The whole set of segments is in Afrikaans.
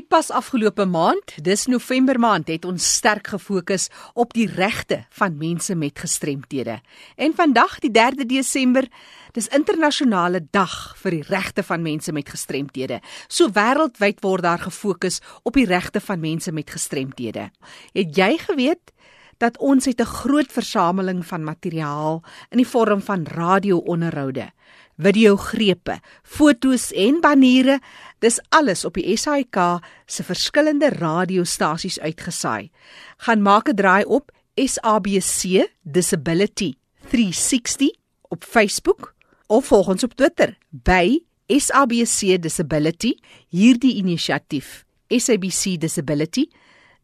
Die pas afgelope maand, dis November maand, het ons sterk gefokus op die regte van mense met gestremthede. En vandag, die 3de Desember, dis internasionale dag vir die regte van mense met gestremthede. So wêreldwyd word daar gefokus op die regte van mense met gestremthede. Het jy geweet dat ons het 'n groot versameling van materiaal in die vorm van radio-onderhoude, videogrepe, fotos en baniere Dis alles op die SAK se verskillende radiostasies uitgesaai. Gaan maak 'n draai op SABC Disability 360 op Facebook of volg ons op Twitter by SABC Disability. Hierdie inisiatief, SABC Disability,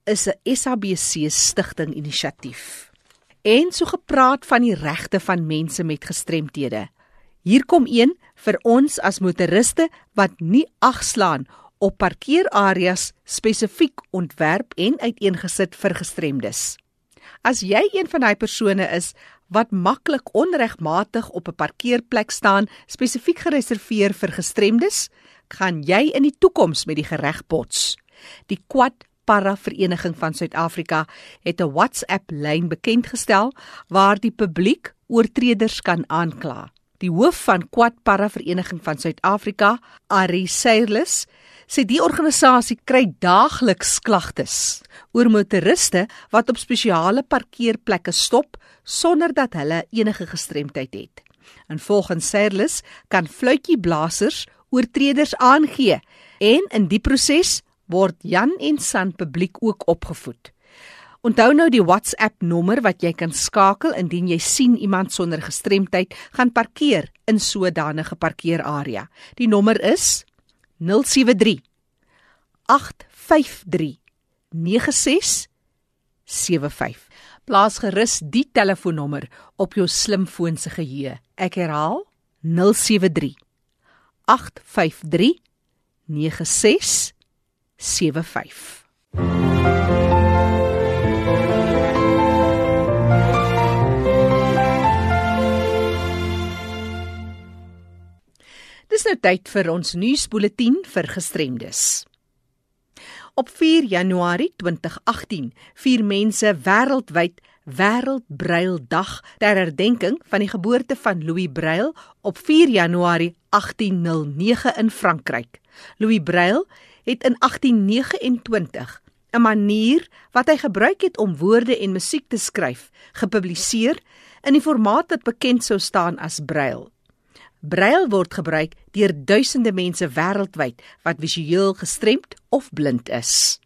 is 'n SABC stigting inisiatief. En so gepraat van die regte van mense met gestremthede. Hier kom een vir ons as motoriste wat nie agslaan op parkeerareas spesifiek ontwerp en uiteengesit vir gestremdes. As jy een van daai persone is wat maklik onregmatig op 'n parkeerplek staan spesifiek gereserveer vir gestremdes, gaan jy in die toekoms met die gereg bots. Die Quad Para Vereniging van Suid-Afrika het 'n WhatsApp lyn bekend gestel waar die publiek oortreders kan aankla. Die hoof van Quad Para Vereniging van Suid-Afrika, Ari Seirlis, sê die organisasie kry daagliks klagtes oor motoriste wat op spesiale parkeerplekke stop sonder dat hulle enige gestremdheid het. En volgens Seirlis kan fluitjieblassers oortreders aangee en in die proses word Jan en San publiek ook opgevoed. Onthou nou die WhatsApp nommer wat jy kan skakel indien jy sien iemand sonder gestremdheid gaan parkeer in sodanige parkeerarea. Die nommer is 073 853 9675. Plaas gerus die telefoonnommer op jou slimfoon se geheue. Ek herhaal 073 853 9675. Tyd vir ons nuusbulletin vir gestremdes. Op 4 Januarie 2018 vier mense wêreldwyd Wêreldbreildag ter herdenking van die geboorte van Louis Braille op 4 Januarie 1809 in Frankryk. Louis Braille het in 1829 'n manier wat hy gebruik het om woorde en musiek te skryf, gepubliseer in die formaat wat bekend sou staan as Braille. Braille word gebruik deur duisende mense wêreldwyd wat visueel gestremd of blind is.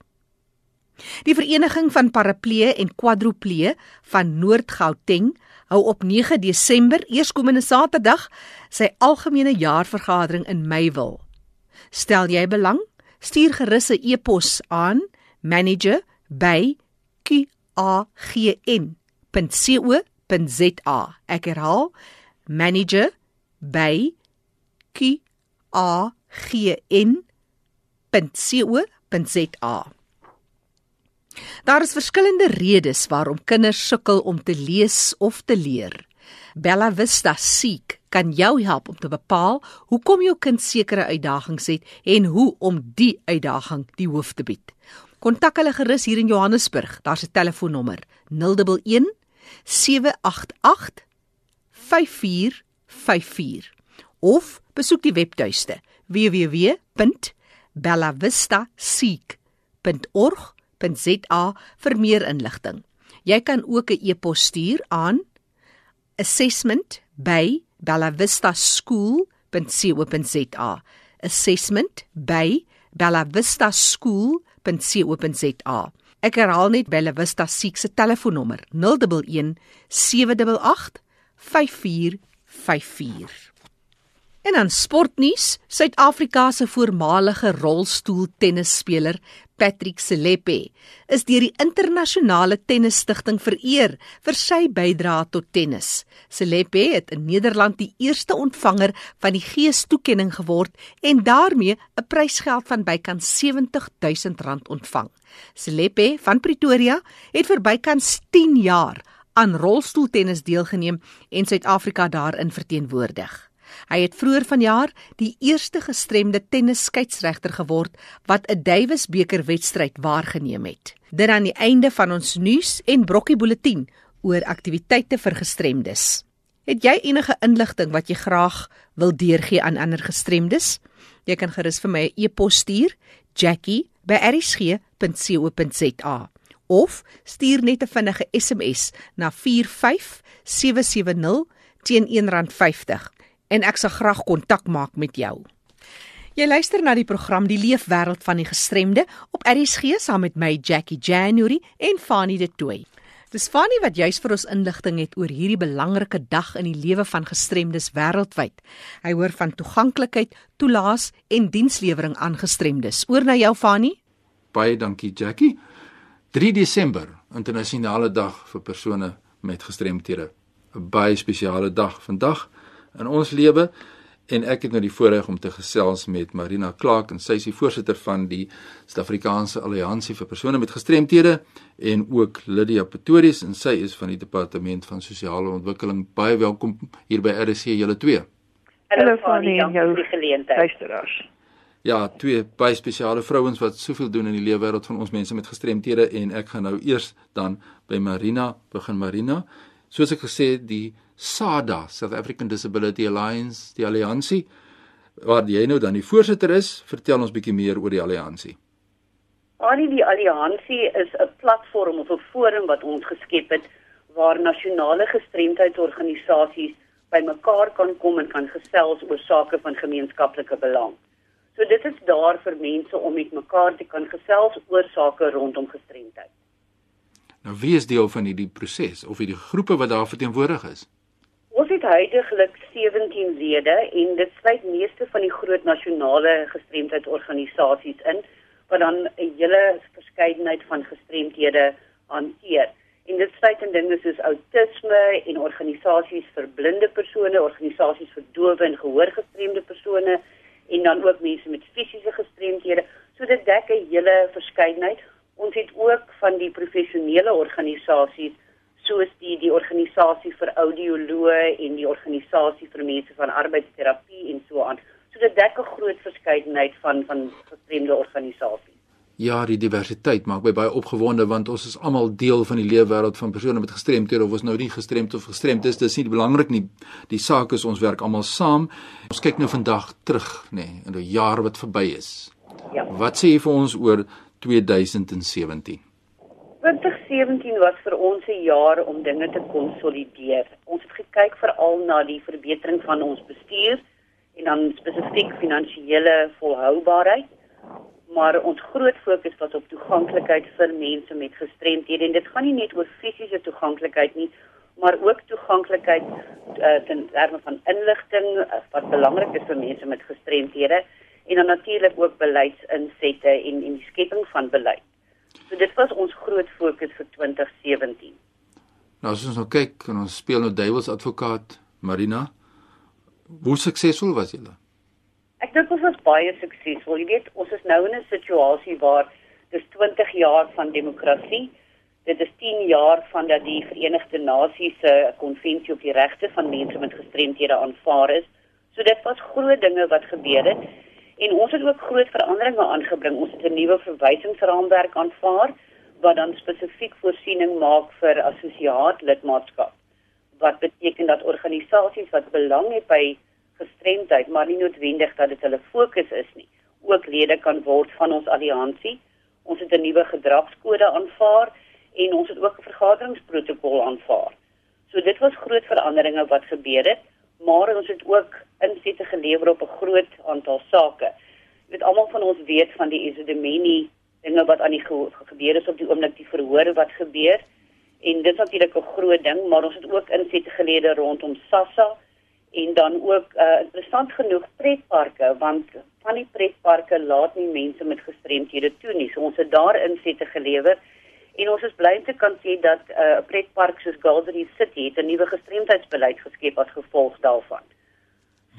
Die vereniging van paraplee en kwadroplee van Noord-Gauteng hou op 9 Desember, eerskomende Saterdag, sy algemene jaarvergadering in Meywil. Stel jy belang? Stuur gerus 'n e-pos aan manager@qagn.co.za. Ek herhaal: manager by qagn.co.za. Daar is verskillende redes waarom kinders sukkel om te lees of te leer. Bella Vista Seek kan jou help om te bepaal hoekom jou kind sekere uitdagings het en hoe om die uitdaging die hoof te bied. Kontak hulle gerus hier in Johannesburg. Daar's 'n telefoonnommer: 011 788 54 54 of besoek die webtuiste www.bellavistaseek.org.za vir meer inligting. Jy kan ook 'n e-pos stuur aan assessment@bellavistaschool.co.za. assessment@bellavistaschool.co.za. Ek herhaal net Bella Vista Seek se telefoonnommer 011 788 54 54. En dan sportnuus, Suid-Afrika se voormalige rolstoeltennisspeler Patrick Selepe is deur die internasionale tennisstigting vereer vir sy bydrae tot tennis. Selepe het in Nederland die eerste ontvanger van die geestoekenning geword en daarmee 'n prysgeld van bykans 70 000 rand ontvang. Selepe van Pretoria het vir bykans 10 jaar aan rolstoeltennis deelgeneem en Suid-Afrika daarin verteenwoordig. Hy het vroeër vanjaar die eerste gestremde tennisskeieregter geword wat 'n Davis beker wedstryd waargeneem het. Dit aan die einde van ons nuus en brokkie bulletin oor aktiwiteite vir gestremdes. Het jy enige inligting wat jy graag wil deurgee aan ander gestremdes? Jy kan gerus vir my 'n e-pos stuur, jackie@rsg.co.za of stuur net 'n vinnige SMS na 45770 teen R1.50 en ek sal graag kontak maak met jou. Jy luister na die program Die Leefwêreld van die Gestremde op RSG saam met my Jackie January en Fanie De Tooy. Dis Fanie wat juis vir ons inligting het oor hierdie belangrike dag in die lewe van gestremdes wêreldwyd. Hy hoor van toeganklikheid, toelaas en dienslewering aan gestremdes. Oor na jou Fanie. Baie dankie Jackie. 3 Desember, internasionale dag vir persone met gestremthede. 'n Baie spesiale dag vandag in ons lewe en ek het nou die voorreg om te gesels met Marina Clark en sy is die voorsitter van die Suid-Afrikaanse Alliansie vir persone met gestremthede en ook Lydia Pretorius en sy is van die departement van sosiale ontwikkeling. Baie welkom hier by RC julle twee. Hallo Fanny, jou luisteraars. Ja, twee baie spesiale vrouens wat soveel doen in die lewe wêreld van ons mense met gestremthede en ek gaan nou eers dan by Marina begin Marina. Soos ek gesê het, die SADA, South African Disability Alliance, die alliansie waar jy nou dan die voorsitter is, vertel ons bietjie meer oor die alliansie. Al die alliansie is 'n platform of 'n forum wat ons geskep het waar nasionale gestremdheidsorganisasies bymekaar kan kom en kan gesels oor sake van gemeenskaplike belang. So dit is daar vir mense om met mekaar te kan gesels oor sake rondom gestremdheid. Nou wie is deel van hierdie proses of hierdie groepe wat daar verteenwoordig is? Ons het heidaglik 17 lede en dit sluit meeste van die groot nasionale gestremdheidsorganisasies in wat dan 'n hele verskeidenheid van gestremdhede hanteer. En dit sluit in dinge soos outisme en organisasies vir blinde persone, organisasies vir dowe en gehoorgestremde persone en dan ook mense met fisiese gestremdhede. So dit dek 'n hele verskeidenheid. Ons het ook van die professionele organisasies soos die die organisasie vir audioloë en die organisasie vir mense van arbeidsterapie en so aan. So dit dek 'n groot verskeidenheid van van gestremde organisasies. Ja, die diversiteit maak my baie opgewonde want ons is almal deel van die leefwêreld van persone met gestremthede of ons nou nie gestremd of gestremd is, dis nie belangrik nie. Die saak is ons werk almal saam. Ons kyk nou vandag terug, nê, nee, in 'n jaar wat verby is. Ja. Wat sê jy vir ons oor 2017? 2017 was vir ons 'n jaar om dinge te konsolideer. Ons het gekyk veral na die verbetering van ons bestuur en dan spesifiek finansiële volhoubaarheid. Maar ons groot fokus was op toeganklikheid vir mense met gestremthede en dit gaan nie net oor fisiese toeganklikheid nie, maar ook toeganklikheid uh, ten terme van inligting uh, wat belangrik is vir mense met gestremthede en dan natuurlik ook beleidsinsette en en die skepping van beleid. So dit was ons groot fokus vir 2017. Nou as ons nou kyk en ons speel nou duiwels advokaat Marina, hoe suksesvol was julle? Ek dink ons was baie suksesvol. Jy weet, ons is nou in 'n situasie waar dis 20 jaar van demokrasie. Dit is 10 jaar van dat die Verenigde Nasies se konvensie op die regte van mense met gestremthede aanvaar is. So dit was groot dinge wat gebeur het. En ons het ook groot veranderinge aangebring. Ons het 'n nuwe verwysingsraamwerk aanvaar wat dan spesifiek voorsiening maak vir assosiaat lidmaatskap. Wat beteken dat organisasies wat belang het by gestremdheid, maar nie noodwendig dat dit hulle fokus is nie, ook lede kan word van ons alliansie. Ons het 'n nuwe gedragskode aanvaar en ons het ook 'n vergaderingsprotokol aanvaar. So dit was groot veranderinge wat gebeur het maar ons het ook insette gelewer op 'n groot aantal sake. Jy weet almal van ons weet van die Isidemeni dinge wat aan die ge gebeur is op die oomblik die verhoor wat gebeur en dit is natuurlik 'n groot ding, maar ons het ook insette gelede rondom Sassa en dan ook uh, interessant genoeg pretparke want van die pretparke laat nie mense met gestremthede toe nie. So ons het daar insette gelewer En ons is bly om te kan sê dat uh, 'n uh, pretpark soos Gallery City het 'n nuwe gestremdheidsbeleid geskep as gevolg daarvan.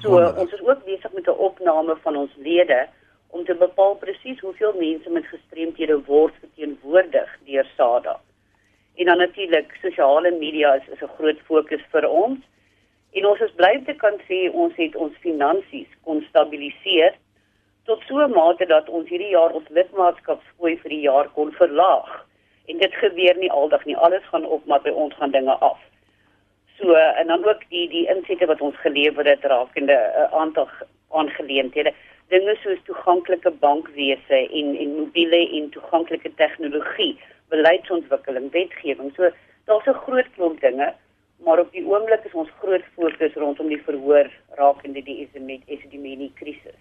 So uh, ons is ook besig met 'n opname van ons lede om te bepaal presies hoeveel mense met gestremdhede word verteenwoordig deur SADA. En dan natuurlik sosiale media is, is 'n groot fokus vir ons En ons is bly te kan sê ons het ons finansies kon stabiliseer tot so 'n mate dat ons hierdie jaar ons lidmaatskapsfooi vir die jaar kon verlaag. En dit gebeur nie aldag nie. Alles gaan op, maar by ons gaan dinge af. So en dan ook die die insette wat ons gelewer het rakende 'n uh, aantal aangeleenthede. Dinge soos toeganklike bankwese en en mobiele en toeganklike tegnologie, beleidsontwikkeling, wetgewing. So daar's 'n groot klomp dinge, maar op die oomblik is ons groot fokus rondom die verhoor rakende die Esidimeni krisis.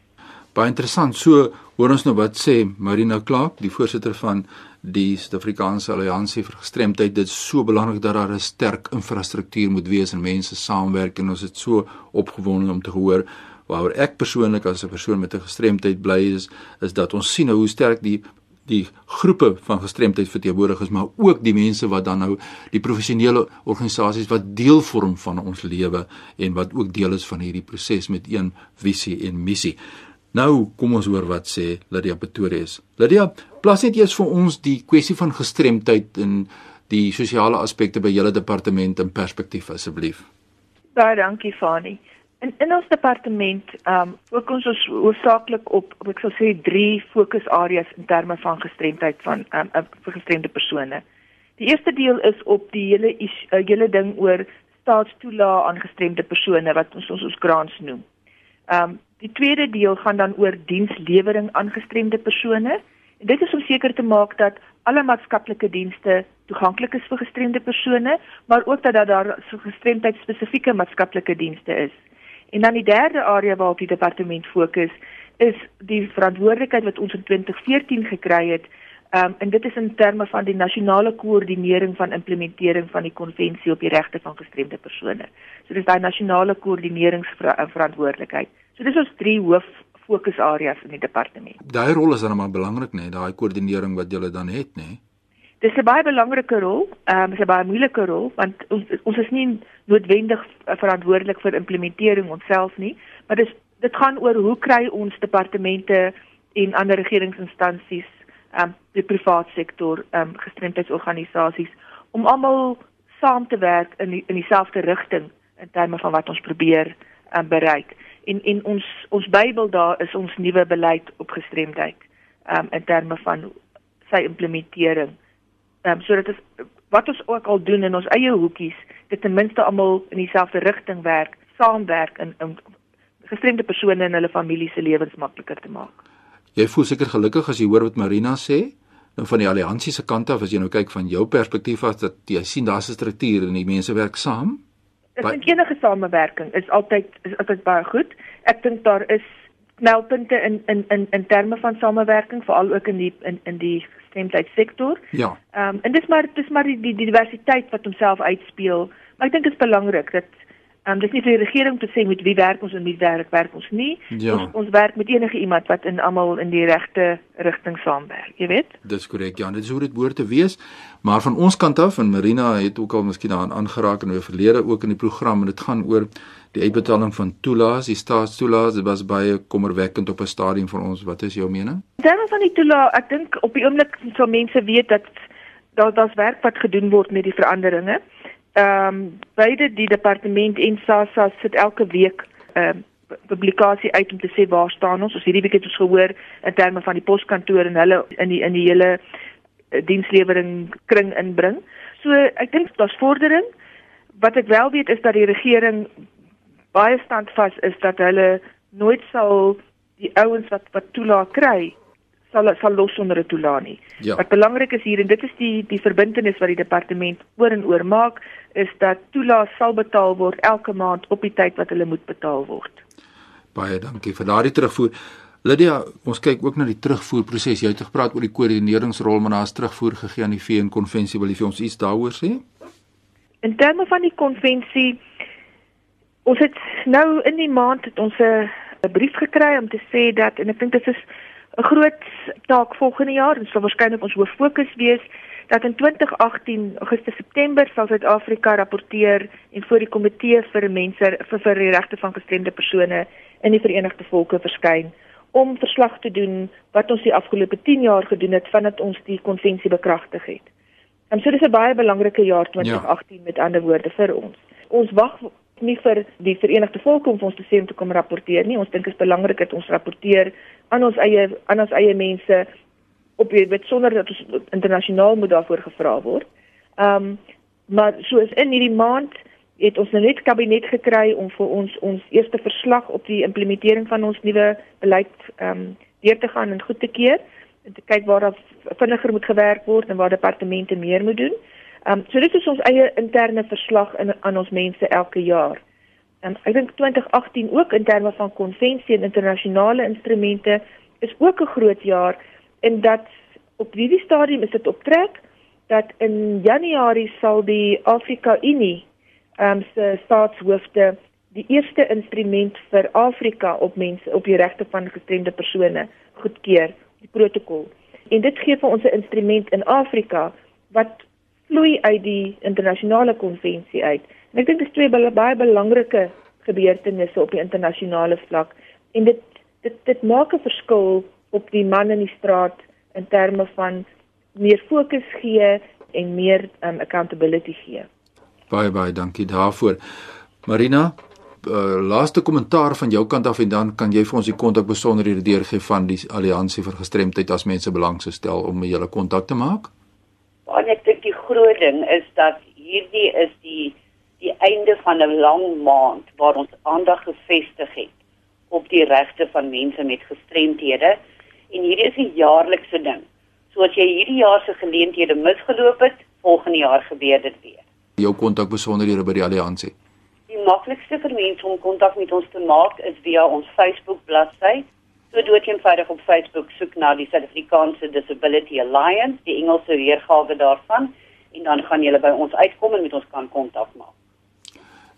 Baie interessant. So hoor ons nou wat sê Marina Clark, die voorsitter van die Suid-Afrikaanse Alliansie vir Gestremdheid. Dit is so belangrik dat daar 'n sterk infrastruktuur moet wees en mense saamwerk en ons het so opgewonde om te hoor waaroor ek persoonlik as 'n persoon met 'n gestremdheid bly is, is dat ons sien hoe sterk die die groepe van gestremdheid verteenwoordig is, maar ook die mense wat dan nou die professionele organisasies wat deel vorm van ons lewe en wat ook deel is van hierdie proses met een visie en missie. Nou kom ons hoor wat sê Lydia Pretorius. Lydia, plaas net eers vir ons die kwessie van gestremdheid en die sosiale aspekte by julle departement in perspektief asseblief. Baie dankie Fani. In in ons departement, ehm um, fokus ons hoofsaaklik op, op ek sal sê drie fokusareas in terme van gestremdheid van ehm um, vir gestremde persone. Die eerste deel is op die hele uh, hele ding oor staatstoelae aan gestremde persone wat ons ons, ons grants noem. Ehm um, Die tweede deel gaan dan oor dienslewering aan gestremde persone. En dit is om seker te maak dat alle maatskaplike dienste toeganklik is vir gestremde persone, maar ook dat daar so gestremdheid spesifieke maatskaplike dienste is. En dan die derde area waarop die departement fokus is die verantwoordelikheid wat ons in 2014 gekry het. Um, en dit is in terme van die nasionale koördinering van implementering van die konvensie op die regte van gestremde persone. So dis daai nasionale koördineringsverantwoordelikheid. So dis ons drie hoof fokusareas in die departement. Daai rol is dan maar belangrik nê, daai koördinering wat julle dan het nê. Dis 'n baie belangrike rol, ehm um, 'n baie moeilike rol want ons ons is nie noodwendig verantwoordelik vir implementering onsself nie, maar dis dit gaan oor hoe kry ons departemente en ander regeringsinstansies, ehm um, die private sektor, ehm um, gestremdheidsorganisasies om almal saam te werk in die, in dieselfde rigting in terme van wat ons probeer um, bereik en en ons ons Bybel daar is ons nuwe beleid op gestremdheid um, in terme van sy implementering. Ehm um, so dit is wat ons ook al doen in ons eie hoekies, dit ten minste almal in dieselfde rigting werk, saamwerk in in gestremde persone en hulle familie se lewens makliker te maak. Jy voel seker gelukkig as jy hoor wat Marina sê. Nou van die alliansie se kant af as jy nou kyk van jou perspektief af dat jy sien daar's 'n struktuur en die mense werk saam. Ek dink enige samewerking is altyd is altyd baie goed. Ek dink daar is knelpunte in in in in terme van samewerking veral ook in die in in die gestremdheidssektor. Ja. Ehm um, en dis maar dis maar die, die diversiteit wat homself uitspeel. Maar ek dink dit is belangrik dat Um, dis nie vir die regering te sê met wie werk ons en wie werk werk ons nie. Ja. Ons ons werk met enige iemand wat in almal in die regte rigting saamwerk, jy weet? Dis korrek. Ja, dit is hoe dit behoort te wees. Maar van ons kant af en Marina het ook al miskien daaraan aangeraak in 'n verlede ook in die program en dit gaan oor die uitbetaling van toelaas, die staatstoelaas. Dit was baie kommerwekkend op 'n stadium vir ons. Wat is jou mening? Terwyl van die toelaas, ek dink op die oomblik sou mense weet dat daar daar's werk wat gedoen word met die veranderinge ehm um, beide die departement en SASSA sit elke week 'n uh, ehm, publikasie uit om te sê waar staan ons. Ons hierdie week het ons gehoor in terme van die poskantoor en hulle in die in die hele uh, dienslewering kring inbring. So ek dink daar's vordering. Wat ek wel weet is dat die regering baie standvas is dat hulle nooit sal die ouens wat wat toelaat kry sal sal los onder 'n toelaat nie. Ja. Wat belangrik is hier en dit is die die verbintenis wat die departement oor en oor maak is dat toelaat sal betaal word elke maand op die tyd wat hulle moet betaal word. Baie dankie vir daardie terugvoer. Lydia, ons kyk ook na die terugvoerproses. Jy het gepraat oor die koördineringsrol, maar daar's terugvoer gegee aan die VN konvensie. Wil jy vir ons iets daaroor sê? In terme van die konvensie ons het nou in die maand het ons 'n brief gekry om te sê dat en ek dink dit is 'n groot taak volgende jaar en sal waarskynlik ons hoof fokus wees dat in 2018 Augustus September sal Suid-Afrika rapporteer en voor die komitee vir mense vir, vir die regte van gestremde persone in die Verenigde Volke verskyn om verslag te doen wat ons die afgelope 10 jaar gedoen het vandat ons die konvensie bekragtig het. En so dis 'n baie belangrike jaar 2018 ja. met ander woorde vir ons. Ons wag nie vir die Verenigde Volke om ons te sê om te kom rapporteer nie. Ons dink dit is belangrik dat ons rapporteer aan ons eie aan ons eie mense op weet sonder dat ons internasionaal moet daarvoor gevra word. Ehm um, maar soos in hierdie maand het ons nou net kabinet gekry om vir ons ons eerste verslag op die implementering van ons nuwe beleid ehm um, deur te gaan en goed te keer en te kyk waar daar vinniger moet gewerk word en waar departemente meer moet doen. Ehm um, so dit is ons eie interne verslag in aan ons mense elke jaar. Ehm um, ek dink 2018 ook in terme van konvensie en internasionale instrumente is ook 'n groot jaar en dat op hierdie stadium is dit optrek dat in Januarie sal die Afrika Unie ehm um, se staatshoofde die eerste instrument vir Afrika op mense op die regte van gestremde persone goedkeur, die protokol. En dit gee vir ons 'n instrument in Afrika wat vloei uit die internasionale konvensie uit. En ek dink dit is twee baie belangrike gebeurtenisse op die internasionale vlak en dit dit dit maak 'n verskil op die man in die straat in terme van meer fokus gee en meer um, accountability gee. Baie baie dankie daarvoor. Marina, uh, laaste kommentaar van jou kant af en dan kan jy vir ons die kontak besonderhede deurgee van die alliansie vir gestremdheid as mense belang stel om met julle kontak te maak. En ek dink die groot ding is dat hierdie is die die einde van 'n lang maand waar ons aandag gefestig het op die regte van mense met gestremthede en hierdie is 'n jaarlikse ding. So as jy hierdie jaar se geleenthede misgeloop het, volgende jaar gebeur dit weer. Jou kontak besonderhede by die alliansie. Die maklikste vir mense om kontak met ons te maak is via ons Facebook bladsy So dood eenvoudig op Facebook soek na die Suid-Afrikaanse Disability Alliance, die Engelse weergawe daarvan en dan gaan julle by ons uitkom en met ons kan kontak maak.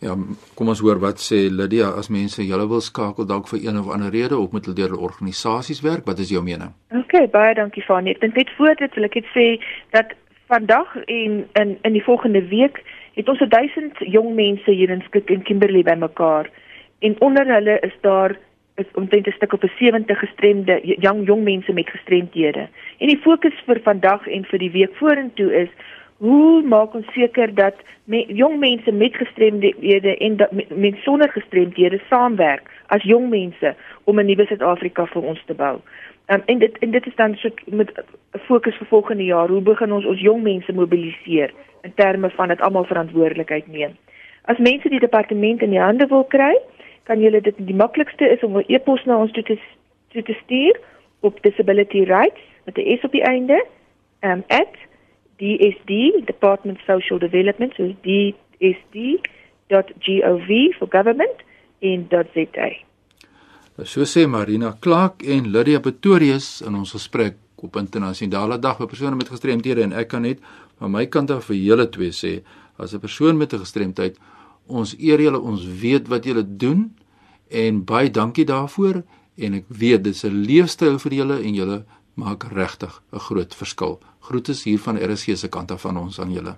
Ja, kom ons hoor wat sê Lydia as mense julle wil skakel dalk vir een of ander rede of met hulle deur organisasies werk, wat is jou mening? OK, baie dankie Fanie. Ek dink net voor dit wil ek net sê dat vandag en in in die volgende week het ons 1000 jong mense hier in Skik en Kimberley bymekaar en onder hulle is daar is omtrent 'n stuk op 'n 70 gestremde jong jong mense met gestremdhede. En die fokus vir vandag en vir die week vorentoe is hoe maak ons seker dat me, jong mense met gestremdhede en dat met, met sonder gestremdhede saamwerk as jong mense om 'n nuwe Suid-Afrika vir ons te bou. Um, en dit en dit is dan so met 'n fokus vir volgende jaar. Hoe begin ons ons jong mense mobiliseer in terme van dat almal verantwoordelikheid neem? As mense die departement in die hande wil kry, kan julle dit die maklikste is om 'n e-pos na ons toe te toe te stuur op disability rights met 'n s op die einde um dsd department social development so dsd.gov for government in .za So sê Marina Clark en Lydia Pretorius in ons gesprek op internasionale dag vir persone met gestremthede en ek kan net van my kant af vir julle twee sê as 'n persoon met 'n gestremdheid Ons eer julle, ons weet wat julle doen en baie dankie daarvoor en ek weet dis 'n leefstyl vir julle en julle maak regtig 'n groot verskil. Groete hier van RSG se kant af van ons aan julle.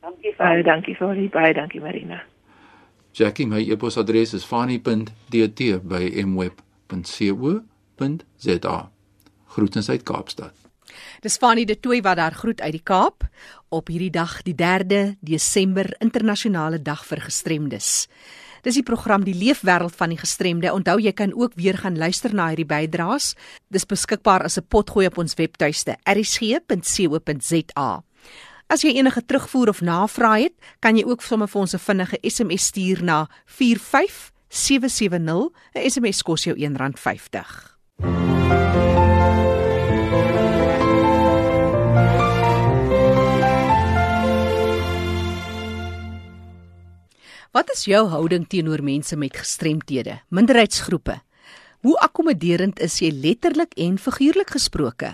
Dankie baie, dankie vir die baie dankie Marina. Jackie, my e-posadres is fani.dt@mweb.co.za. Groetens uit Kaapstad. Dis Fanny de Tooi wat daar groet uit die Kaap op hierdie dag, die 3de Desember, internasionale dag vir gestremdes. Dis die program Die Leefwêreld van die Gestremde. Onthou jy kan ook weer gaan luister na hierdie bydraes. Dis beskikbaar as 'n potgooi op ons webtuiste erisg.co.za. As jy enige terugvoer of navraag het, kan jy ook sommer vir ons 'n vinnige SMS stuur na 45770. 'n SMS kos jou R1.50. Wat is jou houding teenoor mense met gestremthede, minderheidsgroepe? Hoe akkommoderend is jy letterlik en figuurlik gesproke?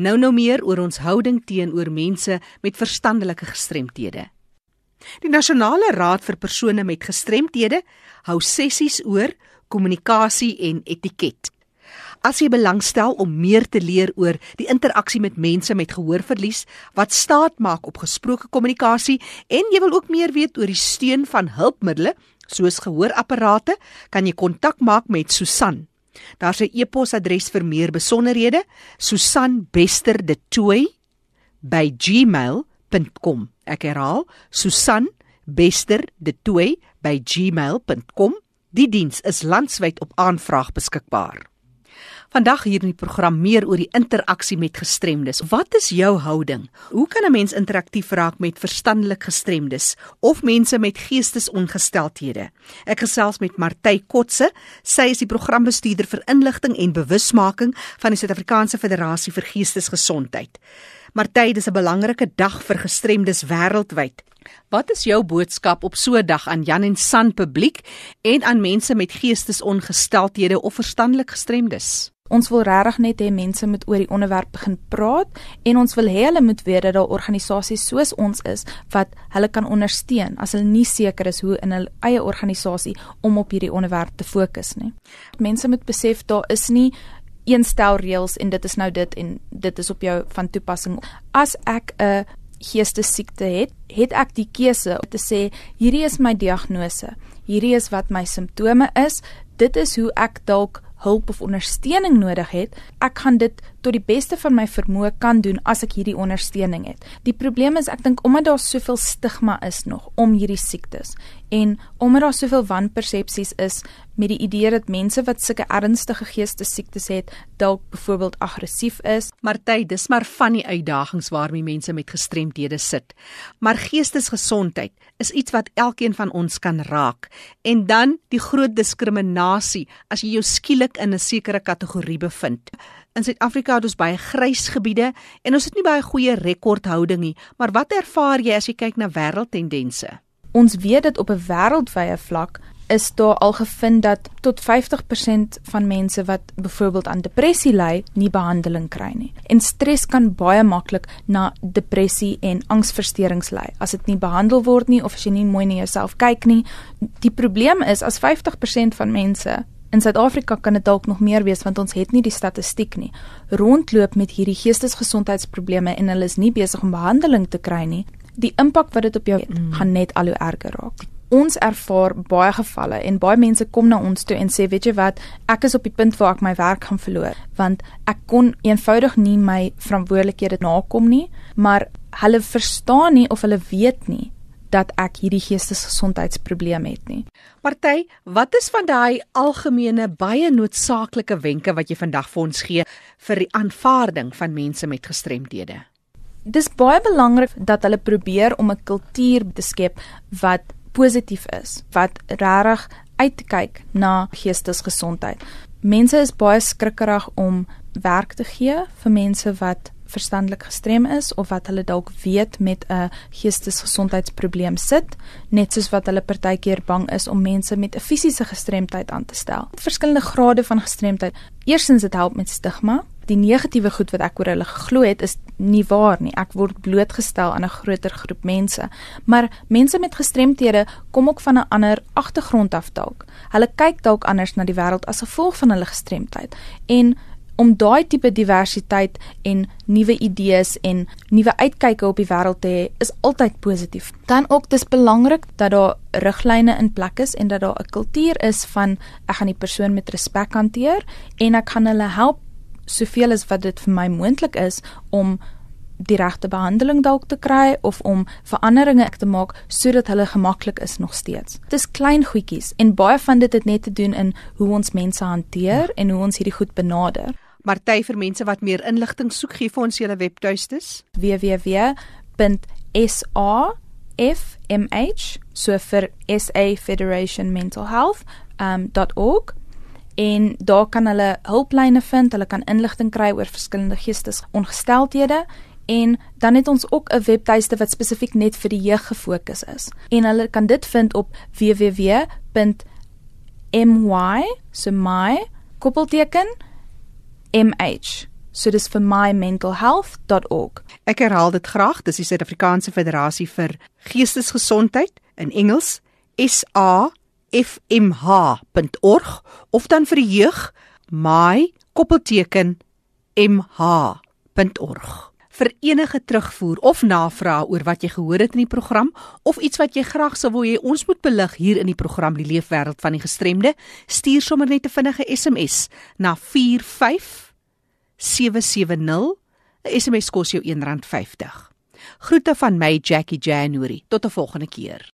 Nou nou meer oor ons houding teenoor mense met verstandelike gestremthede. Die Nasionale Raad vir persone met gestremthede hou sessies oor kommunikasie en etiket. As jy belangstel om meer te leer oor die interaksie met mense met gehoorverlies wat staat maak op gesproke kommunikasie en jy wil ook meer weet oor die steun van hulpmiddels soos gehoorapparate, kan jy kontak maak met Susan. Daar's 'n e-posadres vir meer besonderhede: susanbesterdetoy@gmail.com. Ek herhaal: susan besterdetoy@gmail.com. Die diens is landwyd op aanvraag beskikbaar. Vandag hier in die program meer oor die interaksie met gestremdes. Wat is jou houding? Hoe kan 'n mens interaktief raak met verstandelik gestremdes of mense met geestesongesteldhede? Ek gesels met Martey Kotse. Sy is die programbestuurder vir inligting en bewusmaking van die Suid-Afrikaanse Federasie vir Geestesgesondheid. Martey, dis 'n belangrike dag vir gestremdes wêreldwyd. Wat is jou boodskap op so 'n dag aan Jan en San publiek en aan mense met geestesongesteldhede of verstandelik gestremdes? Ons wil regtig net hê mense moet oor die onderwerp begin praat en ons wil hê hulle moet weet dat daar organisasies soos ons is wat hulle kan ondersteun as hulle nie seker is hoe in hulle eie organisasie om op hierdie onderwerp te fokus nie. Mense moet besef daar is nie een stel reëls en dit is nou dit en dit is op jou van toepassing. As ek 'n geestesiekte het, het ek die keuse om te sê hierdie is my diagnose. Hierdie is wat my simptome is. Dit is hoe ek dalk hulp of ondersteuning nodig het, ek gaan dit tot die beste van my vermoë kan doen as ek hierdie ondersteuning het. Die probleem is ek dink omdat daar soveel stigma is nog om hierdie siektes en omdat daar soveel wanpersepsies is met die idee dat mense wat sulke ernstige geestesiektes het dalk byvoorbeeld aggressief is. Marty, dis maar van die uitdagings waarmee mense met gestremdhede sit. Maar geestesgesondheid is iets wat elkeen van ons kan raak. En dan die groot diskriminasie as jy jou skielik in 'n sekere kategorie bevind. In Suid-Afrika het ons baie grys gebiede en ons het nie baie goeie rekordhouding nie, maar wat ervaar jy as jy kyk na wêreldtendense? Ons weet dat op 'n wêreldwye vlak is daar al gevind dat tot 50% van mense wat byvoorbeeld aan depressie ly, nie behandeling kry nie. En stres kan baie maklik na depressie en angsversteurings lei as dit nie behandel word nie of as jy nie mooi na jouself kyk nie. Die probleem is as 50% van mense In Suid-Afrika kan dit dalk nog meer wees want ons het nie die statistiek nie. Rondloop met hierdie geestesgesondheidsprobleme en hulle is nie besig om behandeling te kry nie. Die impak wat dit op jou het, mm. gaan net al hoe erger raak. Ons ervaar baie gevalle en baie mense kom na ons toe en sê, "Weet jy wat? Ek is op die punt waar ek my werk gaan verloor want ek kon eenvoudig nie my verantwoordelikhede nakom nie, maar hulle verstaan nie of hulle weet nie dat ek hierdie geestesgesondheidsprobleem het nie. Party, wat is van daai algemene baie noodsaaklike wenke wat jy vandag vir ons gee vir die aanvaarding van mense met gestremdhede? Dis baie belangrik dat hulle probeer om 'n kultuur te skep wat positief is, wat regtig uitkyk na geestesgesondheid. Mense is baie skrikkerig om werk te gee vir mense wat verstandelik gestrem is of wat hulle dalk weet met 'n geestesgesondheidsprobleem sit, net soos wat hulle partykeer bang is om mense met 'n fisiese gestremdheid aan te stel. Verskillende grade van gestremdheid. Eerstens dit help met stigma. Die negatiewe goed wat ek oor hulle geglo het is nie waar nie. Ek word blootgestel aan 'n groter groep mense. Maar mense met gestremthede kom ook van 'n ander agtergrond af dalk. Hulle kyk dalk anders na die wêreld as gevolg van hulle gestremdheid. En om daai tipe diversiteit en nuwe idees en nuwe uitkyke op die wêreld te hê is altyd positief. Dan ook dis belangrik dat daar riglyne in plek is en dat daar 'n kultuur is van ek gaan die persoon met respek hanteer en ek gaan hulle help soveel as wat dit vir my moontlik is om die regte behandeling dalk te kry of om veranderinge te maak sodat hulle gemaklik is nog steeds. Dit is klein goedjies en baie van dit het net te doen in hoe ons mense hanteer en hoe ons hierdie goed benader. Marty vir mense wat meer inligting soek, gee vir ons julle webtuistes www.safmh so vir SA Federation Mental Health um .org en daar kan hulle hulplyne vind, hulle kan inligting kry oor verskillende geestesongesteldhede en dan het ons ook 'n webtuiste wat spesifiek net vir die jeug gefokus is. En hulle kan dit vind op www.my so my koppelteken MH. So dis vir mymentalhealth.org. Ek herhaal dit graag, dis die Suid-Afrikaanse Federasie vir Geestesgesondheid in Engels SAFMH.org of dan vir die jeug my koppelteken mh.org vir enige terugvoer of navraag oor wat jy gehoor het in die program of iets wat jy graag sou wil hê ons moet belig hier in die program Die Leefwêreld van die Gestremde, stuur sommer net 'n vinnige SMS na 45770. 'n SMS kos jou R1.50. Groete van my Jackie January. Tot 'n volgende keer.